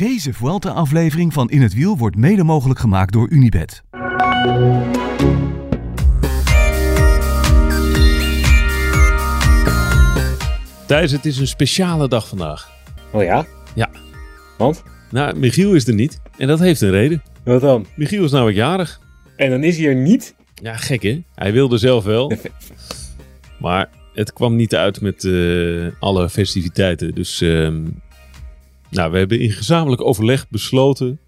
Deze Vuelta-aflevering van In het Wiel wordt mede mogelijk gemaakt door Unibed. Thijs, het is een speciale dag vandaag. Oh ja? Ja. Want? Nou, Michiel is er niet. En dat heeft een reden. Wat dan? Michiel is namelijk jarig. En dan is hij er niet? Ja, gek hè? Hij wilde zelf wel. Maar het kwam niet uit met eh, alle festiviteiten. Dus ehm, nou, we hebben in gezamenlijk overleg besloten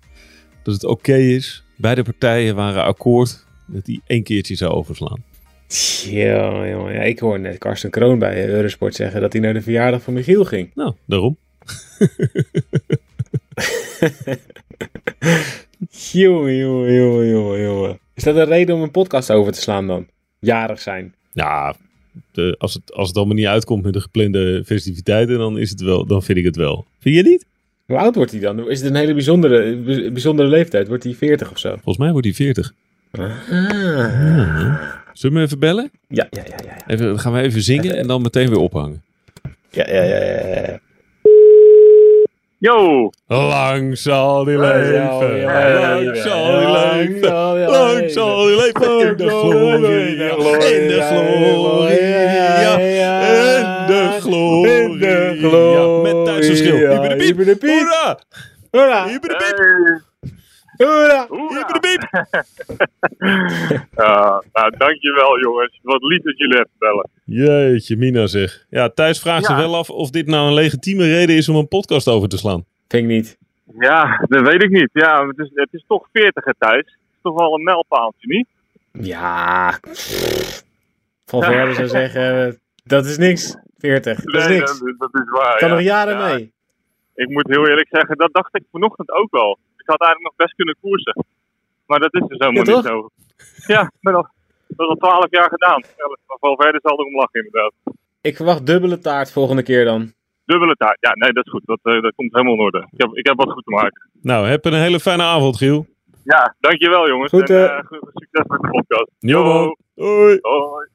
dat het oké is. Beide partijen waren akkoord dat hij één keertje zou overslaan. Ja, jongen. Ja, ik hoor net Karsten Kroon bij Eurosport zeggen dat hij naar de verjaardag van Michiel ging. Nou, daarom. jongen, jongen, jongen, jongen, jongen. Is dat een reden om een podcast over te slaan dan? Jarig zijn. Ja, de, als, het, als het allemaal niet uitkomt met de geplande festiviteiten, dan, is het wel, dan vind ik het wel. Vind je niet? Hoe oud wordt hij dan? Is het een hele bijzondere, bijzondere leeftijd? Wordt hij 40 of zo? Volgens mij wordt hij 40. Ah. Zullen we hem even bellen? Ja, ja, ja, ja. Even, dan gaan we even zingen en dan meteen weer ophangen. Ja, ja, ja, ja, ja. Yo! Lang zal die leven, lang zal die leven, lang zal die leven, in de glorie, in de glorie, in de glorie, In de ja, glorie, met Duits verschil. de piep, hoera, Hoera! hyper de piep. Hoera! hyper de piep. Ja, nou, dankjewel jongens. Wat lief dat jullie even bellen. Jeetje, Mina zeg. Ja, Thijs vraagt Ja. zich wel af of dit nou een legitieme reden is om een podcast over te slaan. Ik niet. Ja, dat weet ik niet. Ja, het is, het is toch 40 hè, Thijs. Het is toch wel een mijlpaaltje, niet? Ja. Van verder zou zeggen, dat is niks. 40, dat is Nee, niks. dat, dat is waar. Kan ja. nog jaren Ja, mee. Ik moet heel eerlijk zeggen, dat dacht ik vanochtend ook wel. Ik had eigenlijk nog best kunnen koersen. Maar dat is dus helemaal Ja, niet zo. Ja, ik ben al, dat is al 12 jaar gedaan. Van verder zal er om lachen inderdaad. Ik verwacht dubbele taart volgende keer dan. Dubbele taart. Ja, nee, dat is goed. Dat, eh, dat komt helemaal in orde. Ik heb, ik heb wat goed te maken. Nou, heb een hele fijne avond, Giel. Ja, dankjewel jongens. Goed, en, eh. eh, goed- succes met de podcast. Hoi. Hoi.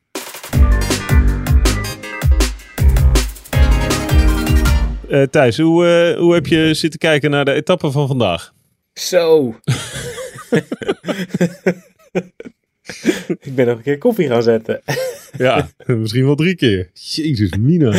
Eh, Thijs, hoe, eh, hoe heb je zitten kijken naar de etappe van vandaag? Zo. ik ben nog een keer koffie gaan zetten. Ja, misschien wel drie keer. Jezus, Mina.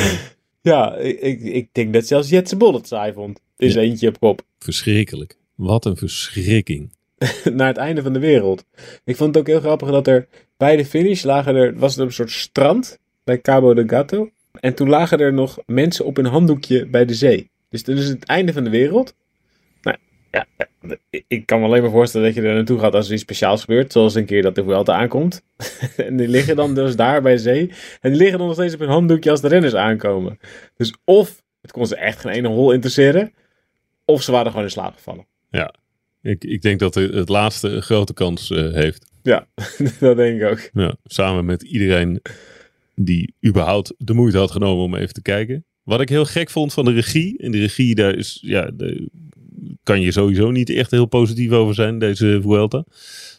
Ja, ik, ik, ik denk dat zelfs Jetse Bol het saai vond. Is Ja. eentje op kop. Verschrikkelijk. Wat een verschrikking. Naar het einde van de wereld. Ik vond het ook heel grappig dat er bij de finish lagen er, was er een soort strand bij Cabo de Gato. En toen lagen er nog mensen op een handdoekje bij de zee. Dus dat is het einde van de wereld. Ja, ik- ik kan me alleen maar voorstellen dat je er naartoe gaat als er iets speciaals gebeurt. Zoals een keer dat de Vuelta aankomt. en die liggen dan dus daar bij zee. En die liggen dan nog steeds op een handdoekje als de renners aankomen. Dus of het kon ze echt geen ene hol interesseren. Of ze waren gewoon in slaap gevallen. Ik, ik denk dat het laatste een grote kans eh, heeft. Ja, dat denk ik ook. Ja, samen met iedereen die überhaupt de moeite had genomen om even te kijken. Wat ik heel gek vond van de regie. En de regie, daar is, ja, de, kan je sowieso niet echt heel positief over zijn, deze Vuelta.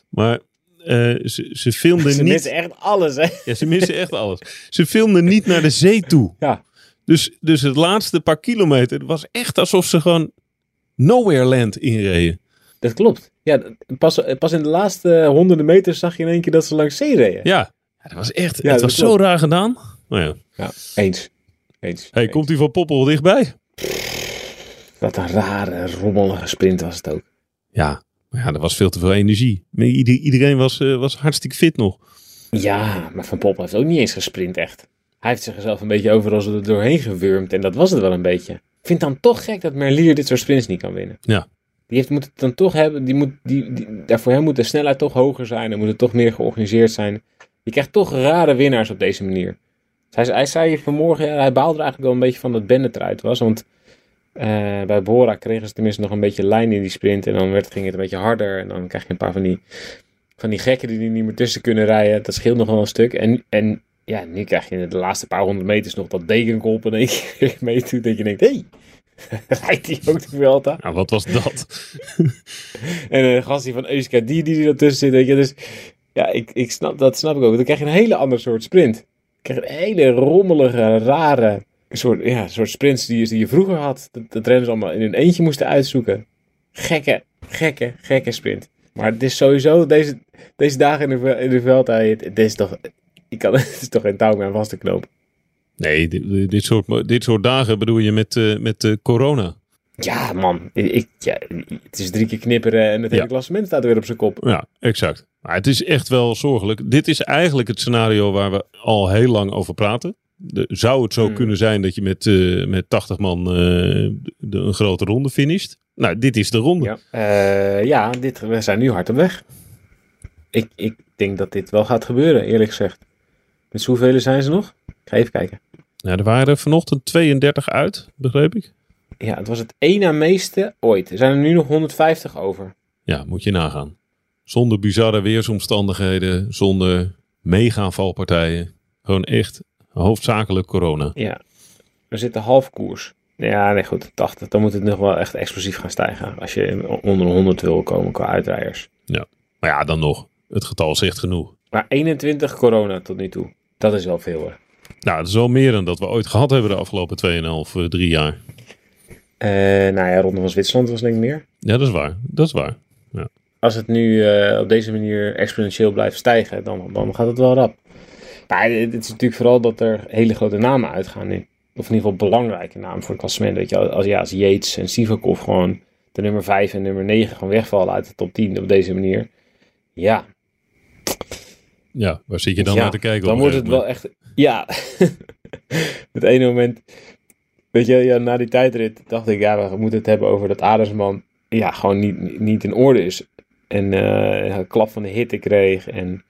Maar eh, ze, ze filmden Ze niet... missen echt alles, hè? Ja, ze missen echt alles. Ze filmden niet naar de zee toe. Ja. Dus, dus het laatste paar kilometer was echt alsof ze gewoon Nowhere Land inreden. Dat klopt. Ja, pas, pas in de laatste honderden meters zag je in één keer dat ze langs zee reden. Ja, dat was echt, Ja, het was zo raar gedaan. Nou ja. Ja, eens. Eens. Hey, Eens. komt die van Poppel dichtbij? Wat een rare, rommelige sprint was het ook. Ja, maar ja, er was veel te veel energie. Iedereen was, eh, was hartstikke fit nog. Ja, maar Van Poppel heeft ook niet eens gesprint echt. Hij heeft zichzelf een beetje overal er doorheen gewurmd en dat was het wel een beetje. Ik vind het dan toch gek dat Merlier dit soort sprints niet kan winnen. Ja. Die heeft, moet het dan toch hebben, die moet, die, die, daar voor hem moet de snelheid toch hoger zijn en moet het toch meer georganiseerd zijn. Je krijgt toch rare winnaars op deze manier. Hij, hij zei vanmorgen, ja, hij baalde er eigenlijk wel een beetje van dat Bennett eruit was. Want eh, bij Bora kregen ze tenminste nog een beetje lijn in die sprint. En dan werd, ging het een beetje harder. En dan krijg je een paar van die, van die gekken die er niet meer tussen kunnen rijden. Dat scheelt nog wel een stuk. En, en ja, nu krijg je in de laatste paar honderd meters nog dat dekenkolp in één keer meedoet. Dat je denkt, hé, hey, rijdt hij ook de Vuelta? Nou, wat was dat? En een gast die van Euska die die er tussen zit. Weet je. Dus ja, ik, ik snap, dat snap ik ook. Dan krijg je een hele ander soort sprint. Dan krijg je een hele rommelige, rare, Een soort, ja, een soort sprints die, je- die je vroeger had. Dat, dat renners allemaal in hun eentje moesten uitzoeken. Gekke, gekke, gekke sprint. Maar het is sowieso deze, deze dagen in de, in de. Het is toch, ik kan, het is toch geen touw meer aan vast te knopen. Nee, dit, dit, soort, dit soort dagen bedoel je met, eh, met eh, corona. Ja, man. Ik, ja, het is drie keer knipperen en het hele Ja. klassement staat weer op zijn kop. Ja, exact. Maar het is echt wel zorgelijk. Dit is eigenlijk het scenario waar we al heel lang over praten. De, zou het zo Hmm. kunnen zijn dat je met, eh, met 80 man eh, de, een grote ronde finisht? Nou, dit is de ronde. Ja, Eh, ja dit, we zijn nu hard op weg. Ik, ik denk dat dit wel gaat gebeuren, eerlijk gezegd. Met hoeveel zijn ze nog? Ik ga even kijken. Ja, er waren vanochtend 32 uit, begreep ik. Ja, het was het één na meeste ooit. Er zijn er nu nog 150 over. Ja, moet je nagaan. Zonder bizarre weersomstandigheden, zonder mega valpartijen. Gewoon echt hoofdzakelijk corona. Ja, er zit de half koers. Ja, nee goed, 80. Dan moet het nog wel echt explosief gaan stijgen. Als je onder de 100 wil komen qua uitrijders. Maar ja, dan nog. Het getal zegt genoeg. Maar 21 corona tot nu toe. Dat is wel veel hoor. Nou, dat is wel meer dan dat we ooit gehad hebben de afgelopen 2,5, eh, 3 jaar. Eh nou ja, Ronde van Zwitserland was denk ik meer. Ja, dat is waar. Dat is waar. als het nu eh, op deze manier exponentieel blijft stijgen, dan, dan gaat het wel rap. Maar het is natuurlijk vooral dat er hele grote namen uitgaan nu. Of in ieder geval belangrijke namen voor het klassement. Weet je, als, ja, als Yates en Sivakov gewoon de nummer 5 en nummer 9 gewoon wegvallen uit de top 10 op deze manier. Ja, Ja, waar zit je dan ja, naar te kijken? dan wordt het wel echt... Ja, het ene moment... Weet je, ja, na die tijdrit dacht ik, ja, we moeten het hebben over dat Adersman ja, gewoon niet, niet in orde is. En eh, een klap van de hitte kreeg. En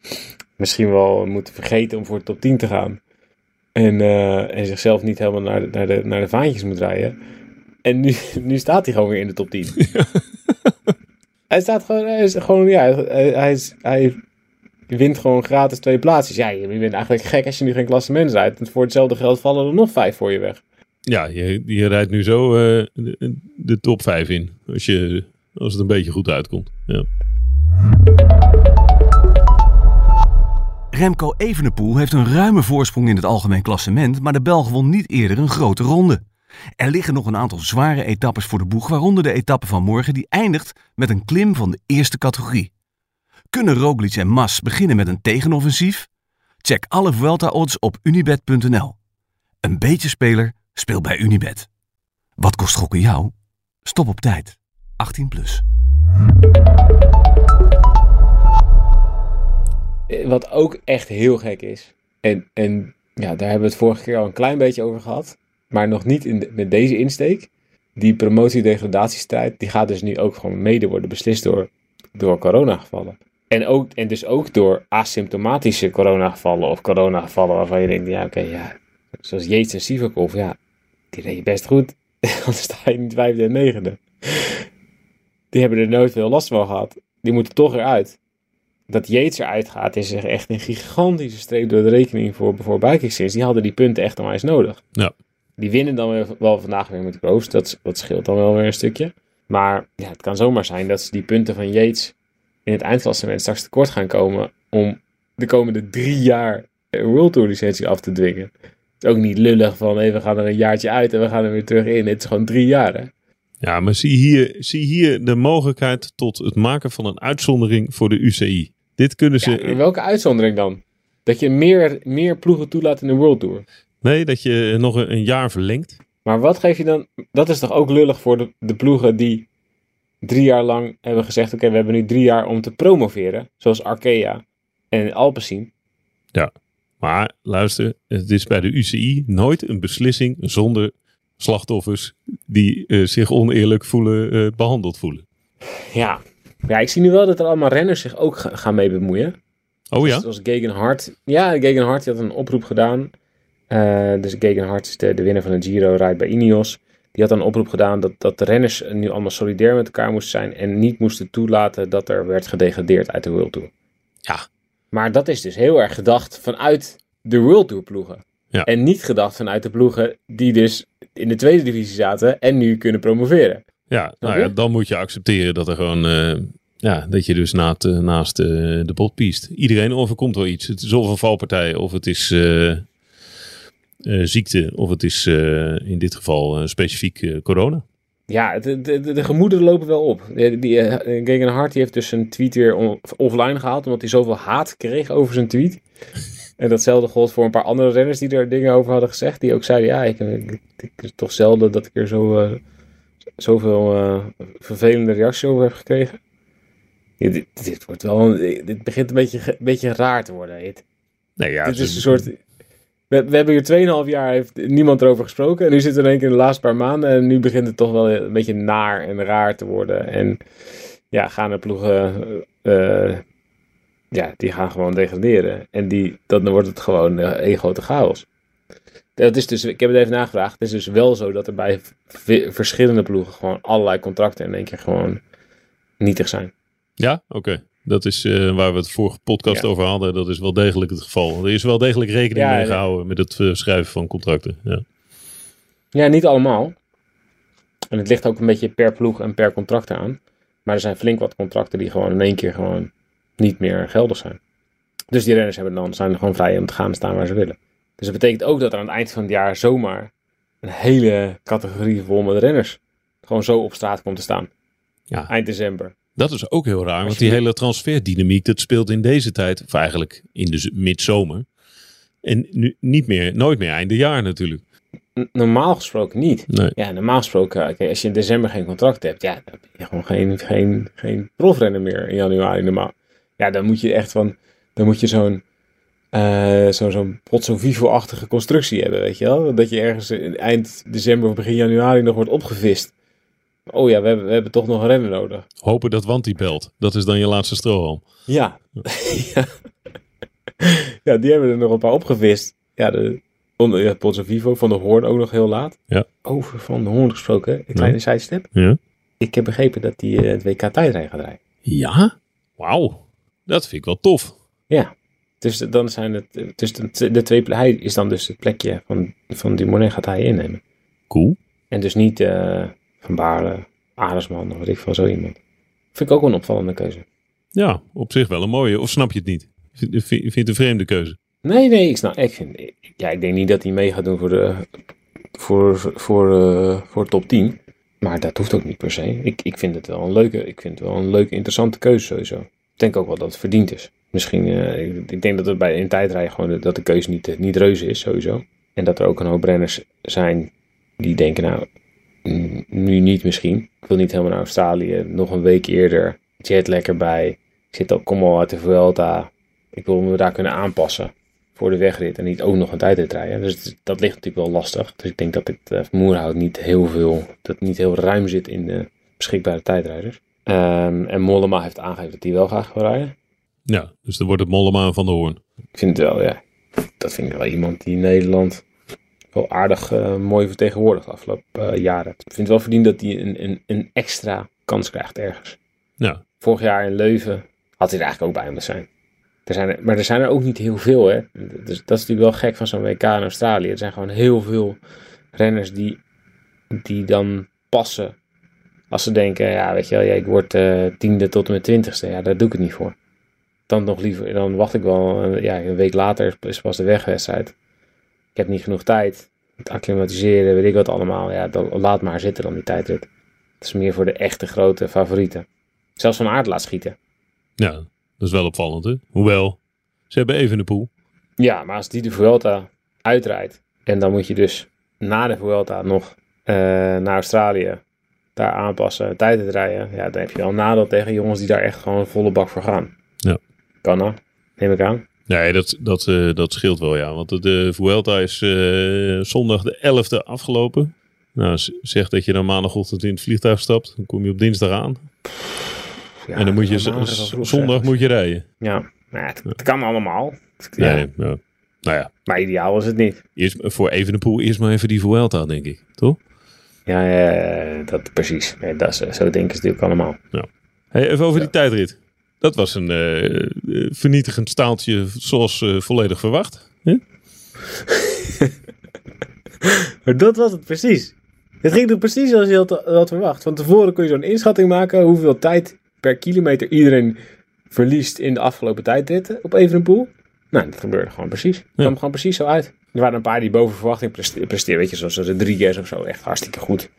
misschien wel moeten vergeten om voor de top 10 te gaan. En, eh, en zichzelf niet helemaal naar de, naar, de, naar de vaantjes moet rijden. En nu, nu staat hij gewoon weer in de top 10. hij staat gewoon, hij is gewoon, ja, hij, hij, is, hij wint gewoon gratis twee plaatsjes. Ja, je bent eigenlijk gek als je nu geen klassement rijdt. Want voor hetzelfde geld vallen er nog vijf voor je weg. Ja, je, je rijdt nu zo eh, de, de top 5 in. Als, je, als het een beetje goed uitkomt. Ja. Remco Evenepoel heeft een ruime voorsprong in het algemeen klassement, maar de Belg won niet eerder een grote ronde. Er liggen nog een aantal zware etappes voor de boeg, waaronder de etappe van morgen die eindigt met een klim van de eerste categorie. Kunnen Roglic en Mas beginnen met een tegenoffensief? Check alle Vuelta-odds op unibet.nl. Een beetje speler, speel bij Unibet. Wat kost gokken jou? Stop op tijd. 18 plus. Wat ook echt heel gek is. En, en ja, daar hebben we het vorige keer al een klein beetje over gehad. Maar nog niet in met deze insteek. Die promotie-degradatiestrijd, die gaat dus nu ook gewoon mede worden beslist door, door coronagevallen. En, ook, en dus ook door asymptomatische coronagevallen of coronagevallen waarvan je denkt, ja oké, ja, zoals Yates en Sivakov, ja, die reed je best goed. Anders sta je niet vijfde en negende. Die hebben er nooit veel last van gehad. Die moeten toch eruit dat Yates eruit gaat, is echt een gigantische streep door de rekening voor, voor Bikexins. Die hadden die punten echt onwijs nodig. Ja. Die winnen dan weer, wel vandaag weer met Groves. Dat, dat scheelt dan wel weer een stukje. Maar ja, het kan zomaar zijn dat ze die punten van Yates in het eindklassement straks tekort gaan komen om de komende drie jaar een World Tour licentie af te dwingen. Het is ook niet lullig van hey, we gaan er een jaartje uit en we gaan er weer terug in. Het is gewoon drie jaar hè. Ja, maar zie hier, zie hier de mogelijkheid tot het maken van een uitzondering voor de UCI. Dit kunnen ze. Ja, welke uitzondering dan? Dat je meer, meer ploegen toelaat in de World Tour. Nee, dat je nog een, een jaar verlengt. Maar wat geef je dan? Dat is toch ook lullig voor de, de ploegen die drie jaar lang hebben gezegd: Oké, we hebben nu drie jaar om te promoveren. Zoals Arkea en Alpecin. Maar luister, het is bij de UCI nooit een beslissing zonder slachtoffers die eh, zich oneerlijk voelen, eh, behandeld voelen. Ja. Ja, ik zie nu wel dat er allemaal renners zich ook ga- gaan mee bemoeien. Oh ja? Zoals Gegenhard. Ja, Gegenhard die had een oproep gedaan. Eh, dus Gegenhard is de, de winnaar van de Giro, rijdt bij Ineos. Die had een oproep gedaan dat, dat de renners nu allemaal solidair met elkaar moesten zijn. En niet moesten toelaten dat er werd gedegradeerd uit de World Tour. Ja. Maar dat is dus heel erg gedacht vanuit de World Tour ploegen. Ja. En niet gedacht vanuit de ploegen die dus in de tweede divisie zaten en nu kunnen promoveren. Ja, nou ja, dan moet je accepteren dat er gewoon, eh, ja, dat je dus naast, eh, naast eh, de bot piest. Iedereen overkomt wel iets. Het is of een valpartij of het is, ziekte of het is in dit geval specifiek corona. Ja, de, de, de, de gemoederen lopen wel op. Die, die, Gegen Hart die heeft dus zijn tweet weer on- offline gehaald, omdat hij zoveel haat kreeg over zijn tweet. En datzelfde gold voor een paar andere renners die er dingen over hadden gezegd. Die ook zeiden, ja, ik, ik, ik- het is toch zelden dat ik er zo, zoveel eh, vervelende reacties over heb gekregen. Ja, dit, dit, wordt wel, een- dit begint een beetje, een beetje raar te worden. Dit, Nee, ja, dit is een soort... We, we hebben hier 2,5 jaar heeft niemand erover gesproken. En nu zitten we in één keer in de laatste paar maanden. En nu begint het toch wel een beetje naar en raar te worden. En ja, gaan de ploegen... eh, ja, die gaan gewoon degraderen. En die, dan wordt het gewoon eh, één grote chaos. Dat is dus, ik heb het even nagevraagd. Het is dus wel zo dat er bij verschillende ploegen gewoon allerlei contracten in één keer gewoon nietig zijn. Ja, oké. Dat is eh, waar we het vorige podcast Ja. over hadden. Dat is wel degelijk het geval. Er is wel degelijk rekening Ja, mee gehouden met het eh, schrijven van contracten. Ja. Ja, niet allemaal. En het ligt ook een beetje per ploeg en per contract aan. Maar er zijn flink wat contracten die gewoon in één keer gewoon niet meer geldig zijn. Dus die renners hebben dan, zijn gewoon vrij om te gaan staan waar ze willen. Dus dat betekent ook dat er aan het eind van het jaar zomaar een hele categorie vol met renners gewoon zo op straat komt te staan. Ja. Eind december. Dat is ook heel raar, want die hele transferdynamiek, dat speelt in deze tijd, of eigenlijk in de midzomer. En nu niet meer, nooit meer einde jaar natuurlijk. N- normaal gesproken niet. Nee. Ja, normaal gesproken, eh, als je in december geen contract hebt, ja, dan ben je gewoon geen, geen, geen profrenner meer in januari normaal. Ja, dan moet je echt van, dan moet je zo'n eh zo, zo'n Pozzo Vivo-achtige constructie hebben, weet je wel? Dat je ergens in eind december of begin januari nog wordt opgevist. Oh ja, we hebben, we hebben toch nog een renner nodig. Hopen dat Wanty belt. Dat is dan je laatste strohalm. Ja. ja. ja, die hebben er nog een paar opgevist. Ja, de onder, ja, Pozzo Vivo van de Hoorn ook nog heel laat. Ja. Over Van de Hoorn gesproken, een kleine sidestep. Ja. Ik heb begrepen dat hij het WK tijdrijden gaat rijden. Ja? Wauw. Dat vind ik wel tof. Ja. Dus dan zijn het, dus de, de twee, hij is dan dus het plekje van, van Dumoulin gaat hij innemen. Cool. En dus niet eh, Van Baarle, Aresman of weet ik veel, zo iemand. Vind ik ook een opvallende keuze. Ja, op zich wel een mooie. Of snap je het niet? Vind, je het een vreemde keuze? Nee, nee, ik snap. Ik, vind, ja, ik denk niet dat hij mee gaat doen voor de voor, voor, eh, voor top 10. Maar dat hoeft ook niet per se. Ik, ik vind het wel een leuke, ik vind het wel een leuke, interessante keuze sowieso. Ik denk ook wel dat het verdiend is. Misschien, eh, ik, ik denk dat het bij in tijdrijden gewoon de- dat de keuze niet, niet reuze is sowieso. En dat er ook een hoop renners zijn die denken, nou, nu niet misschien. Ik wil niet helemaal naar Australië. Nog een week eerder. Jetlag erbij. Ik zit al, kom al uit de Vuelta. Ik wil me daar kunnen aanpassen voor de wegrit en niet ook nog een tijdrit rijden. Dus dat ligt natuurlijk wel lastig. Dus ik denk dat dit uh, Moerhout niet heel veel, dat niet heel ruim zit in de beschikbare tijdrijders. Ehm, en Mollema heeft aangegeven dat hij wel graag wil rijden. Ja, dus dan wordt het Mollema van de Hoorn. Ik vind het wel, ja. Dat vind ik wel iemand die Nederland wel aardig eh, mooi vertegenwoordigt de afgelopen eh, jaren. Ik vind het wel verdiend dat hij een, een, een extra kans krijgt ergens. Ja, Vorig jaar in Leuven had hij er eigenlijk ook bij moeten zijn. Er zijn er, maar er zijn er ook niet heel veel, hè. Dus dat is natuurlijk wel gek van zo'n WK in Australië. Er zijn gewoon heel veel renners die, die dan passen. Als ze denken, ja, weet je wel, ja, ik word eh, tiende tot en met twintigste. Ja, daar doe ik het niet voor. Dan nog liever, dan wacht ik wel, eh, ja, een week later is pas de wegwedstrijd. Ik heb niet genoeg tijd. Het acclimatiseren, weet ik wat allemaal. Ja, dan laat maar zitten dan die tijdrit. Het is meer voor de echte grote favorieten. Zelfs van aard laat schieten. ja, dat is wel opvallend hè. Hoewel, ze hebben even de poel. Ja, maar als die de Vuelta uitrijdt. En dan moet je dus na de Vuelta nog eh, naar Australië. Daar aanpassen, tijden te rijden. Ja, dan heb je wel een nadeel tegen jongens die daar echt gewoon volle bak voor gaan. Ja. Kan nou, neem ik aan. Nee, dat, dat, eh, dat scheelt wel, ja. Want de, Vuelta is eh, zondag de 11e afgelopen. Nou, zeg dat je dan maandagochtend in het vliegtuig stapt. Dan kom je op dinsdag aan. Ja, en dan moet je dat zondag moet je rijden. Ja, nou ja, het, het kan allemaal. Ja, Nee, ja. Nou ja, Maar ideaal is het niet. eerst, voor Evenepoel eerst maar even die Vuelta, denk ik. Toch? Ja, ja, ja, dat precies. Nee, dat is, zo denken ze natuurlijk allemaal. Hey, even over die tijdrit. Dat was een eh, vernietigend staaltje zoals eh, volledig verwacht. Maar dat was het precies. Het ging er precies zoals je had, had verwacht. Van tevoren kun je zo'n inschatting maken hoeveel tijd per kilometer iedereen verliest in de afgelopen tijdritten op Evenepoel. Nou, dat gebeurde gewoon precies. Het kwam gewoon precies zo uit. Er waren een paar die boven verwachting preste- presteerden. Weet je, zoals de Rodriguez of zo. Echt hartstikke goed.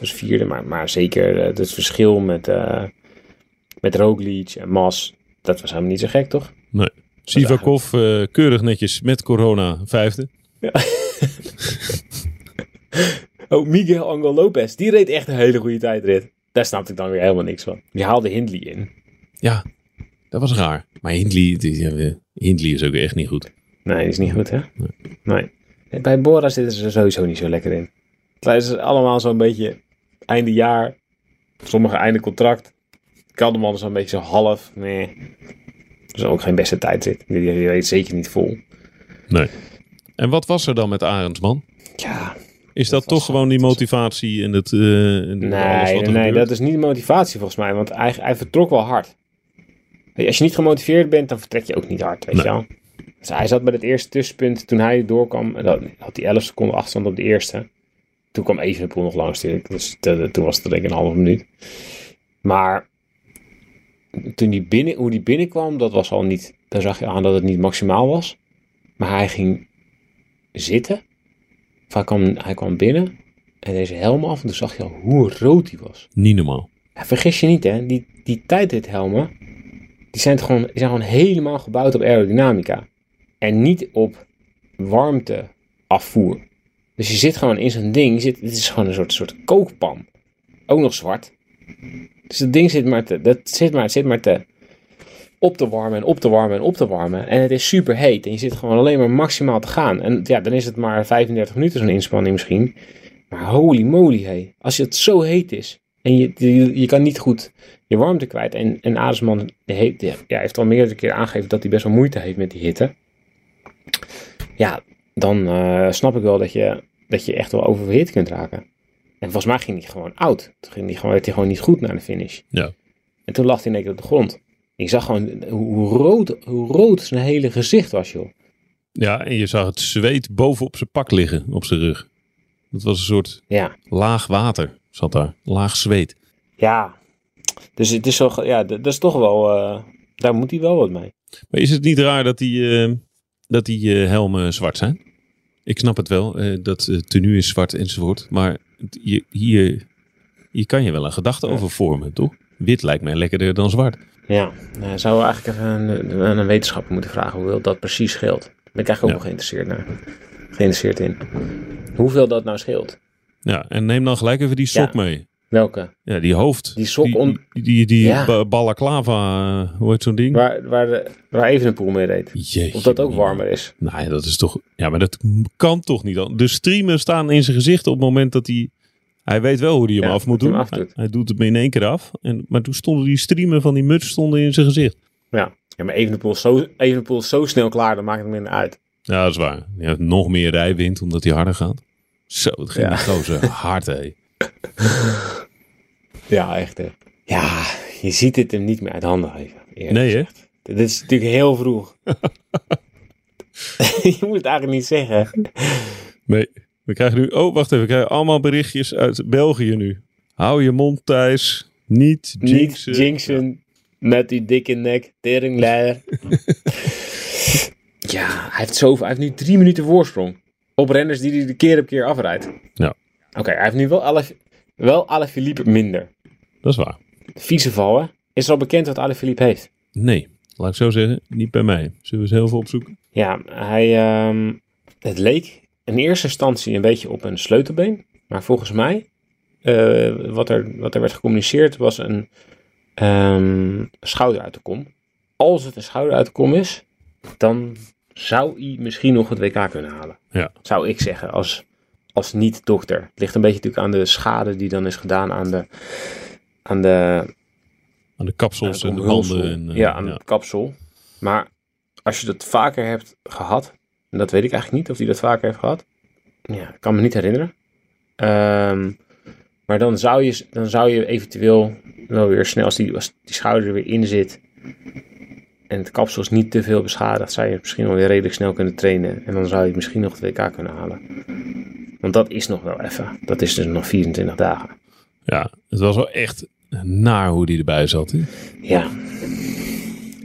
Dus vierde. Maar, maar zeker het verschil met, met Roglic en Mas. Dat was helemaal niet zo gek, toch? Sivakov eh, keurig netjes met corona vijfde. Oh, Miguel Angel Lopez. Die reed echt een hele goede tijdrit. Daar snapte ik dan weer helemaal niks van. Die haalde Hindley in. Ja, dat was raar. Maar Hindley, die, ja, Hindley is ook echt niet goed. Nee, die is niet goed, hè? Nee. Bij Bora zitten ze er sowieso niet zo lekker in. Het is allemaal zo'n beetje einde jaar. Sommigen einde contract. Kalderman zo'n beetje zo half. Nee. Is ook geen beste tijdrit. Die, die reed zeker niet vol. Nee. En wat was er dan met Arendsman? Ja, Is dat, toch gewoon die motivatie en het, eh, alles Nee, wat er nee, gebeurt? dat is niet de motivatie volgens mij. Want hij, hij vertrok wel hard. Weet Als je niet gemotiveerd bent, dan vertrek je ook niet hard, weet Nee. je wel. Dus hij zat bij het eerste tussenpunt. Toen hij doorkwam, had hij 11 seconden achterstand op de eerste. Toen kwam Evenepoel nog langs natuurlijk. Dus toen was het denk ik een halve minuut. Maar toen die binnen, hoe die binnenkwam, dat was al niet... Daar zag je aan dat het niet maximaal was. Maar hij ging zitten. Of hij kwam, hij kwam binnen. En deze helm af. En toen zag je al hoe rood hij was. Niet normaal. Ja, vergis je niet, hè? Die, die tijdrithelmen, die zijn, gewoon, die zijn gewoon helemaal gebouwd op aerodynamica. En niet op warmteafvoer. Dus je zit gewoon in zo'n ding, je zit, het is gewoon een soort, soort kookpan. Ook nog zwart. Dus dat ding zit maar te, dat zit maar, het zit maar te op te warmen en op te warmen en op te warmen. En het is super heet en je zit gewoon alleen maar maximaal te gaan. En ja, dan is het maar 35 minuten zo'n inspanning misschien. Maar holy moly, hé. Als het zo heet is en je, je, je kan niet goed je warmte kwijt. En, en Adelsman heeft, ja, heeft al meerdere keer aangegeven dat hij best wel moeite heeft met die hitte. Ja, dan eh, snap ik wel dat je, dat je echt wel oververhit kunt raken. En volgens mij ging hij gewoon oud. Toen ging hij gewoon, werd hij gewoon niet goed naar de finish. Ja. En toen lag hij in één keer op de grond. Ik zag gewoon hoe, rood, hoe rood zijn hele gezicht was, joh. Ja, en je zag het zweet bovenop zijn pak liggen, op zijn rug. Dat was een soort Ja. laag water, zat daar. Laag zweet. Ja. Dus het is zo, ja, dat dat is toch wel, eh, daar moet hij wel wat mee. Maar is het niet raar dat die, eh, dat die eh, helmen zwart zijn? Ik snap het wel, eh, dat het tenue is zwart enzovoort. Maar je, hier, hier kan je wel een gedachte Ja. over vormen, toch? Wit lijkt mij lekkerder dan zwart. Ja, nou, zouden we eigenlijk even een, een, wetenschapper moeten vragen hoeveel dat precies scheelt. Daar ben ik eigenlijk ook Ja. wel geïnteresseerd, naar, geïnteresseerd in. Hoeveel dat nou scheelt. Ja, en neem dan gelijk even die sok mee. Welke? Ja, die hoofd. Die sok Die, on- die, die, die Ja. balaclava, eh, hoe heet zo'n ding? Waar, waar, de, waar Evenepoel mee reed. Jeetje, Of dat ook warmer is. Nou ja, dat is toch... Ja, maar dat kan toch niet dan? De streamen staan in zijn gezicht op het moment dat hij... Hij weet wel hoe hij hem Ja, af moet doen. hij doet het in één keer af. En, maar toen stonden die streamen van die muts stonden in zijn gezicht. Ja, ja maar Evenepoel is, zo, Evenepoel is zo snel klaar, dan maakt het minder uit. Ja, dat is waar. Nog meer rijwind omdat hij harder gaat. Zo, het ging Ja. gozer hard, hé. Ja, echt hè. Ja, je ziet het hem niet meer uit handen geven. Nee, hè? gezegd. Dit is natuurlijk heel vroeg. je moet het eigenlijk niet zeggen. Nee, we krijgen nu... Oh, wacht even. We krijgen allemaal berichtjes uit België nu. Hou je mond, Thijs. Niet Niet jinxen. jinxen met die dikke nek, teringleider. ja, hij heeft, zoveel, hij heeft nu drie minuten voorsprong. Op renners die hij de keer op keer afrijdt. Ja. Oké, hij heeft nu wel alle, wel alle Philippe minder. Dat is waar. Viceval, hè? Is er al bekend wat Ale Philippe heeft? Nee, laat ik zo zeggen. Niet bij mij. Zullen we eens heel veel opzoeken? Ja, hij, ehm, het leek in eerste instantie een beetje op een sleutelbeen. Maar volgens mij, eh, wat, er, wat er werd gecommuniceerd, was een ehm, schouder uit de kom. Als het een schouder uit de kom is, dan zou hij misschien nog het WK kunnen halen. Ja. Zou ik zeggen, als, als niet-dokter. Het ligt een beetje natuurlijk aan de schade die dan is gedaan aan de, aan de, Aan de kapsels en de banden. En, eh, ja, aan het kapsel. Maar als je dat vaker hebt gehad, en dat weet ik eigenlijk niet of hij dat vaker heeft gehad. Ja, ik kan me niet herinneren. Ehm, maar dan zou, je, dan zou je eventueel wel weer snel, als die, als die schouder er weer in zit en het kapsel is niet te veel beschadigd, zou je misschien wel weer redelijk snel kunnen trainen. En dan zou je misschien nog het WK kunnen halen. Want dat is nog wel even. Dat is dus nog 24 dagen. Ja, het was wel echt naar hoe die erbij zat. Ja.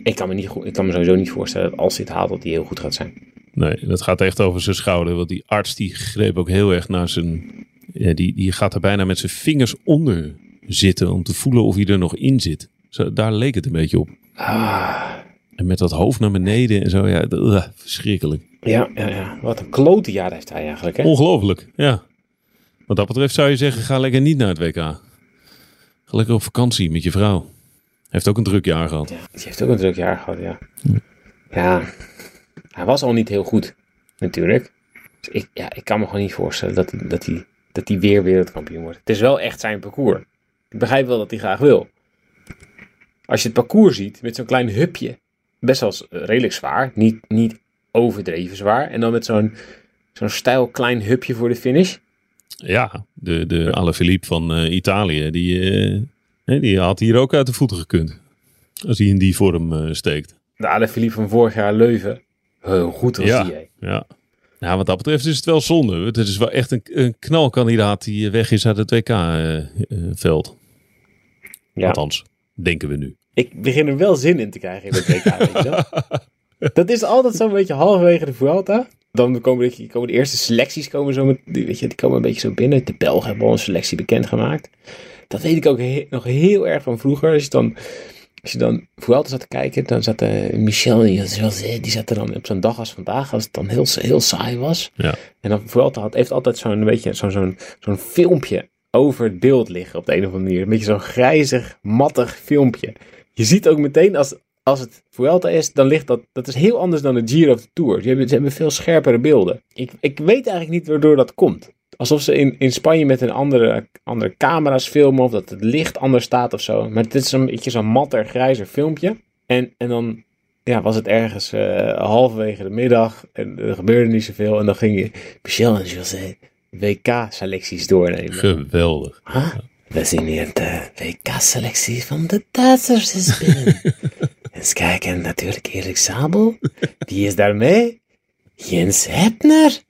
Ik kan, me niet, goed- ik kan me sowieso niet voorstellen dat als dit haalt, dat hij heel goed gaat zijn. Nee, dat gaat echt over zijn schouder. Want die arts die greep ook heel erg naar zijn... Ja, die, die gaat er bijna met zijn vingers onder zitten om te voelen of hij er nog in zit. Zo, daar leek het een beetje op. Ah, En met dat hoofd naar beneden en zo, ja, verschrikkelijk. Ja, ja, ja. Wat een klote jaar heeft hij eigenlijk, hè? Ongelooflijk, ja. Wat dat betreft zou je zeggen, ga lekker niet naar het WK. Ga lekker op vakantie met je vrouw. Heeft ook een druk jaar gehad. Ja, die heeft ook een druk jaar gehad, ja. Ja, hij was al niet heel goed, natuurlijk. Dus ik, ja, ik kan me gewoon niet voorstellen dat, hij- dat, hij, dat hij weer wereldkampioen wordt. Het is wel echt zijn parcours. Ik begrijp wel dat hij graag wil. Als je het parcours ziet, met zo'n klein hupje, best wel redelijk zwaar, niet, niet overdreven zwaar. En dan met zo'n zo'n stijl klein hupje voor de finish. Ja, de, de Alaphilippe van eh, Italië, die, eh, hè, die had hier ook uit de voeten gekund. Als hij in die vorm eh, steekt. De Alaphilippe van vorig jaar Leuven. Hoe goed was Ja. die, hè? Ja. Nou, wat dat betreft is het wel zonde. Het is wel echt een, een knalkandidaat die weg is uit het WK-veld. Ja. Althans, denken we nu. Ik begin er wel zin in te krijgen in het WK, weet je wel. Dat is altijd zo'n beetje halverwege de Vuelta. Dan komen de, komen de eerste selecties komen zo met, die, weet je, die komen een beetje zo binnen. De Belgen hebben al een selectie bekendgemaakt. Dat weet ik ook he- nog heel erg van vroeger. Als je dan, als je dan Vuelta zat te kijken, dan zat eh, Michel, die, die zat er dan op zo'n dag als vandaag, als het dan heel, heel saai was. Ja. En dan Vuelta had, heeft altijd zo'n beetje zo'n zo'n zo'n filmpje over het beeld liggen op de een of andere manier. Een beetje zo'n grijzig, mattig filmpje. Je ziet ook meteen als, als het Vuelta is, dan ligt dat, dat is heel anders dan de Giro of de Tour. Ze hebben, ze hebben veel scherpere beelden. Ik, ik weet eigenlijk niet waardoor dat komt. Alsof ze in, in Spanje met een andere, andere camera's filmen of dat het licht anders staat of zo. Maar het is een beetje zo'n matter, grijzer filmpje. En, en dan ja, was het ergens eh, halverwege de middag en er gebeurde niet zoveel. En dan ging je Michel en José WK-selecties doornemen. Geweldig. Huh? We zien hier de WK-selectie van de Duitsers is binnen. Eens kijken, natuurlijk Erik Sabel. Die is daarmee. Jens Hepner.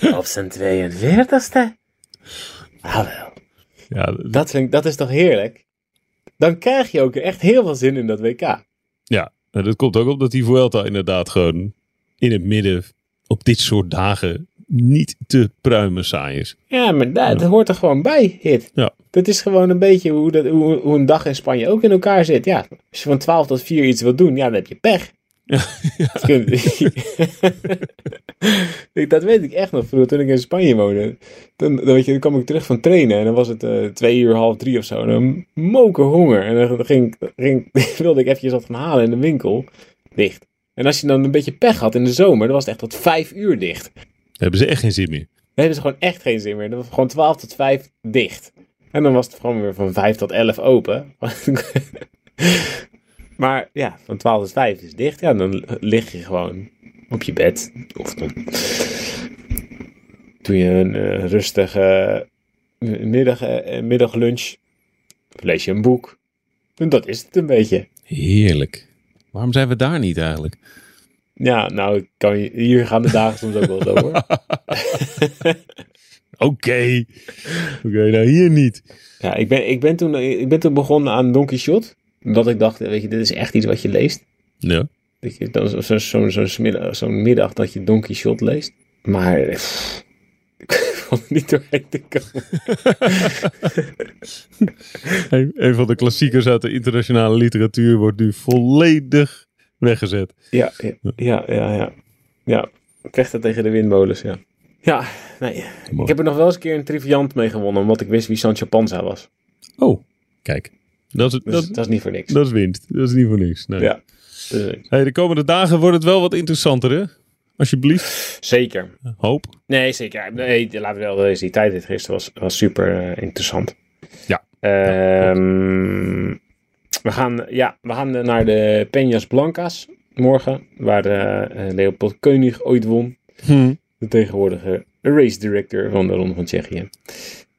Op zijn 42ste. Ah wel. Ja, Dat, vind ik, dat is toch heerlijk? Dan krijg je ook echt heel veel zin in dat WK. ja. En dat komt ook omdat die Vuelta inderdaad gewoon in het midden op dit soort dagen niet te pruimen saai is. Ja, maar dat, dat hoort er gewoon bij, Hit. Ja. Dat is gewoon een beetje hoe, dat, hoe, hoe een dag in Spanje ook in elkaar zit. Ja, als je van 12 tot 4 iets wilt doen, ja, dan heb je pech. Ik- dat weet ik echt nog vroeger toen ik in Spanje woonde. Dan, dan, weet je, dan kwam ik terug van trainen en dan was het eh, twee uur, half drie of zo. En dan moken honger. En dan ging, ging, wilde ik eventjes wat gaan halen in de winkel. Dicht. En als je dan een beetje pech had in de zomer, dan was het echt tot vijf uur dicht. Hebben ze echt geen zin meer. Dan hebben ze gewoon echt geen zin meer. Dan was gewoon 12 tot 5 dicht. En dan was het gewoon weer van 5 tot 11 open. maar ja, van 12 tot 5 is dicht. Ja, dan lig je gewoon op je bed. Of dan doe je een eh, rustige middag, eh, middaglunch. Of lees je een boek. En dat is het een beetje. Heerlijk. Waarom zijn we daar niet eigenlijk? Ja, nou, kan je, hier gaan de dagen soms ook wel zo hoor. Oké. Oké, nou hier niet. Ja, ik ben, ik, ben toen, ik ben toen begonnen aan Don Quixote. Omdat ik dacht, weet je, dit is echt iets wat je leest. Ja. Dat je, dan zo'n zo, zo, zo middag, zo'n middag dat je Don Quixote leest. Maar pff, ik er niet doorheen te komen. Een, een van de klassiekers uit de internationale literatuur wordt nu volledig weggezet. Ja, ja, ja, ja. Ja, ja. vechten tegen de windmolens, ja. Ja, nee. Ik heb er nog wel eens een keer een triviant mee gewonnen, omdat ik wist wie Sancho Panza was. Oh, kijk. Dat is, Dus dat, dat is niet voor niks. dat is winst. Dat is niet voor niks. Nee. Ja, Hey, de komende dagen wordt het wel wat interessanter, hè? Alsjeblieft. zeker. Hoop. Nee, zeker. Nee, laten we wel wezen. Die tijdrit gisteren was, was super eh, interessant. Ja. Ehm, we, gaan, ja, we gaan naar de Peñas Blancas morgen. Waar eh, eh, Leopold Koenig ooit won. Hm. De tegenwoordige race director van de Ronde van Tsjechië.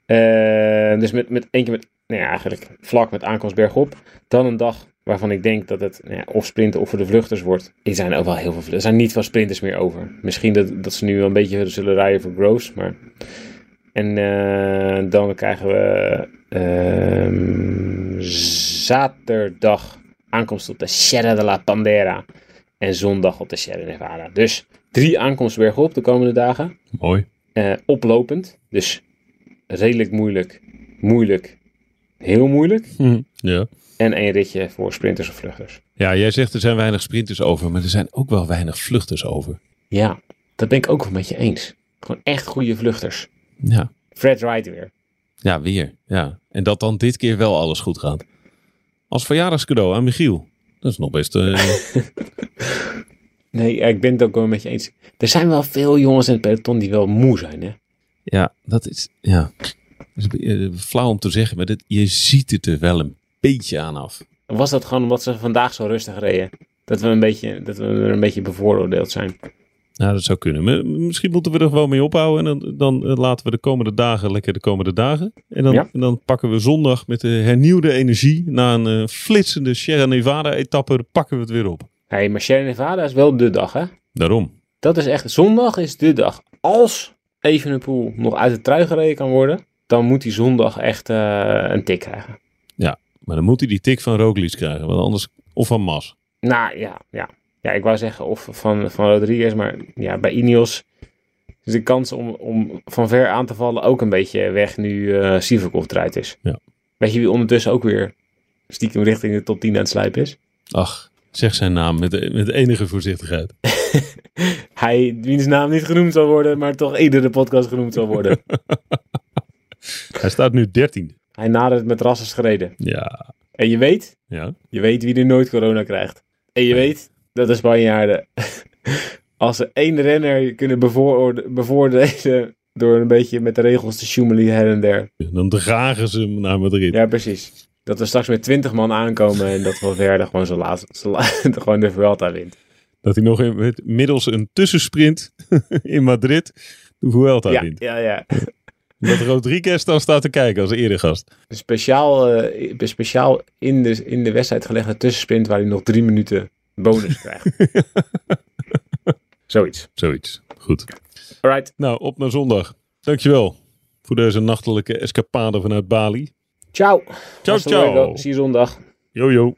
Eh, dus met, met één keer met, nou ja, eigenlijk vlak met aankomst bergop. Dan een dag waarvan ik denk dat het nou ja, of sprinten of voor de vluchters wordt. Er zijn ook wel heel veel, er zijn niet veel sprinters meer over. Misschien dat, dat ze nu wel een beetje zullen rijden voor Groves, maar... En eh, dan krijgen we ehm, zaterdag aankomst op de Sierra de la Pandera. En zondag op de Sierra Nevada. Dus Drie aankomsten bergop de komende dagen. Mooi. Eh, oplopend. Dus redelijk moeilijk, moeilijk, heel moeilijk. Ja. En één ritje voor sprinters of vluchters. ja, jij zegt er zijn weinig sprinters over, maar er zijn ook wel weinig vluchters over. Ja, dat ben ik ook wel met je eens. Gewoon echt goede vluchters. Ja. Fred Wright weer. Ja, weer. Ja. En dat dan dit keer wel alles goed gaat. Als verjaardagscadeau aan Michiel. Dat is nog best... eh, Nee, ik ben het ook wel met je eens. Er zijn wel veel jongens in het peloton die wel moe zijn, hè? ja, dat is... Ja. Dat is eh, flauw om te zeggen, maar dat, je ziet het er wel een beetje aan af. Was dat gewoon omdat ze vandaag zo rustig reden? Dat we, een beetje, dat we er een beetje bevooroordeeld zijn. Nou, dat zou kunnen. Maar Misschien moeten we er gewoon mee ophouden. En dan, dan eh, laten we de komende dagen lekker de komende dagen. En dan, Ja. en dan pakken we zondag met de hernieuwde energie. Na een eh, flitsende Sierra Nevada-etappe pakken we het weer op. Hé, hey, maar Sierra Nevada is wel de dag, hè? Daarom. Dat is echt, zondag is de dag. Als Evenepoel nog uit de trui gereden kan worden, dan moet hij zondag echt eh, een tik krijgen. Maar dan moet hij die tik van Roglic krijgen. Want anders... Of van Mas. Nou ja, ja. Ja, ik wou zeggen of van, van Rodriguez, maar ja, bij Ineos is de kans om, om van ver aan te vallen ook een beetje weg nu eh Sivakov eruit is. Ja. Weet je wie ondertussen ook weer stiekem richting de top 10 aan het slijpen is? Ach, zeg zijn naam met, met enige voorzichtigheid. Hij, wiens naam niet genoemd zal worden, maar toch iedere podcast genoemd zal worden. Hij staat nu 13. Hij nadert met rassers gereden. Ja. En je weet, Ja. je weet wie er nooit corona krijgt. En je weet dat de Spanjaarden, als ze één renner kunnen bevoorde- bevoordelen door een beetje met de regels te sjoemelen her en der. Dan dragen ze hem naar Madrid. Ja, precies. Dat we straks met twintig man aankomen en dat Valverde gewoon zo laat, zo laat gewoon de Vuelta wint. Dat hij nog in, middels een tussensprint in Madrid de Vuelta Ja, wint. ja, ja. Dat Rodriguez dan staat te kijken als eerder gast. Speciaal, eh, speciaal in, de, in de wedstrijd gelegde tussensprint waar hij nog drie minuten bonus krijgt. Zoiets. Zoiets. Goed. Alright. Nou, op naar zondag. Dankjewel voor deze nachtelijke escapade vanuit Bali. Ciao. Ciao, ciao. Zie je zondag. Yo, yo.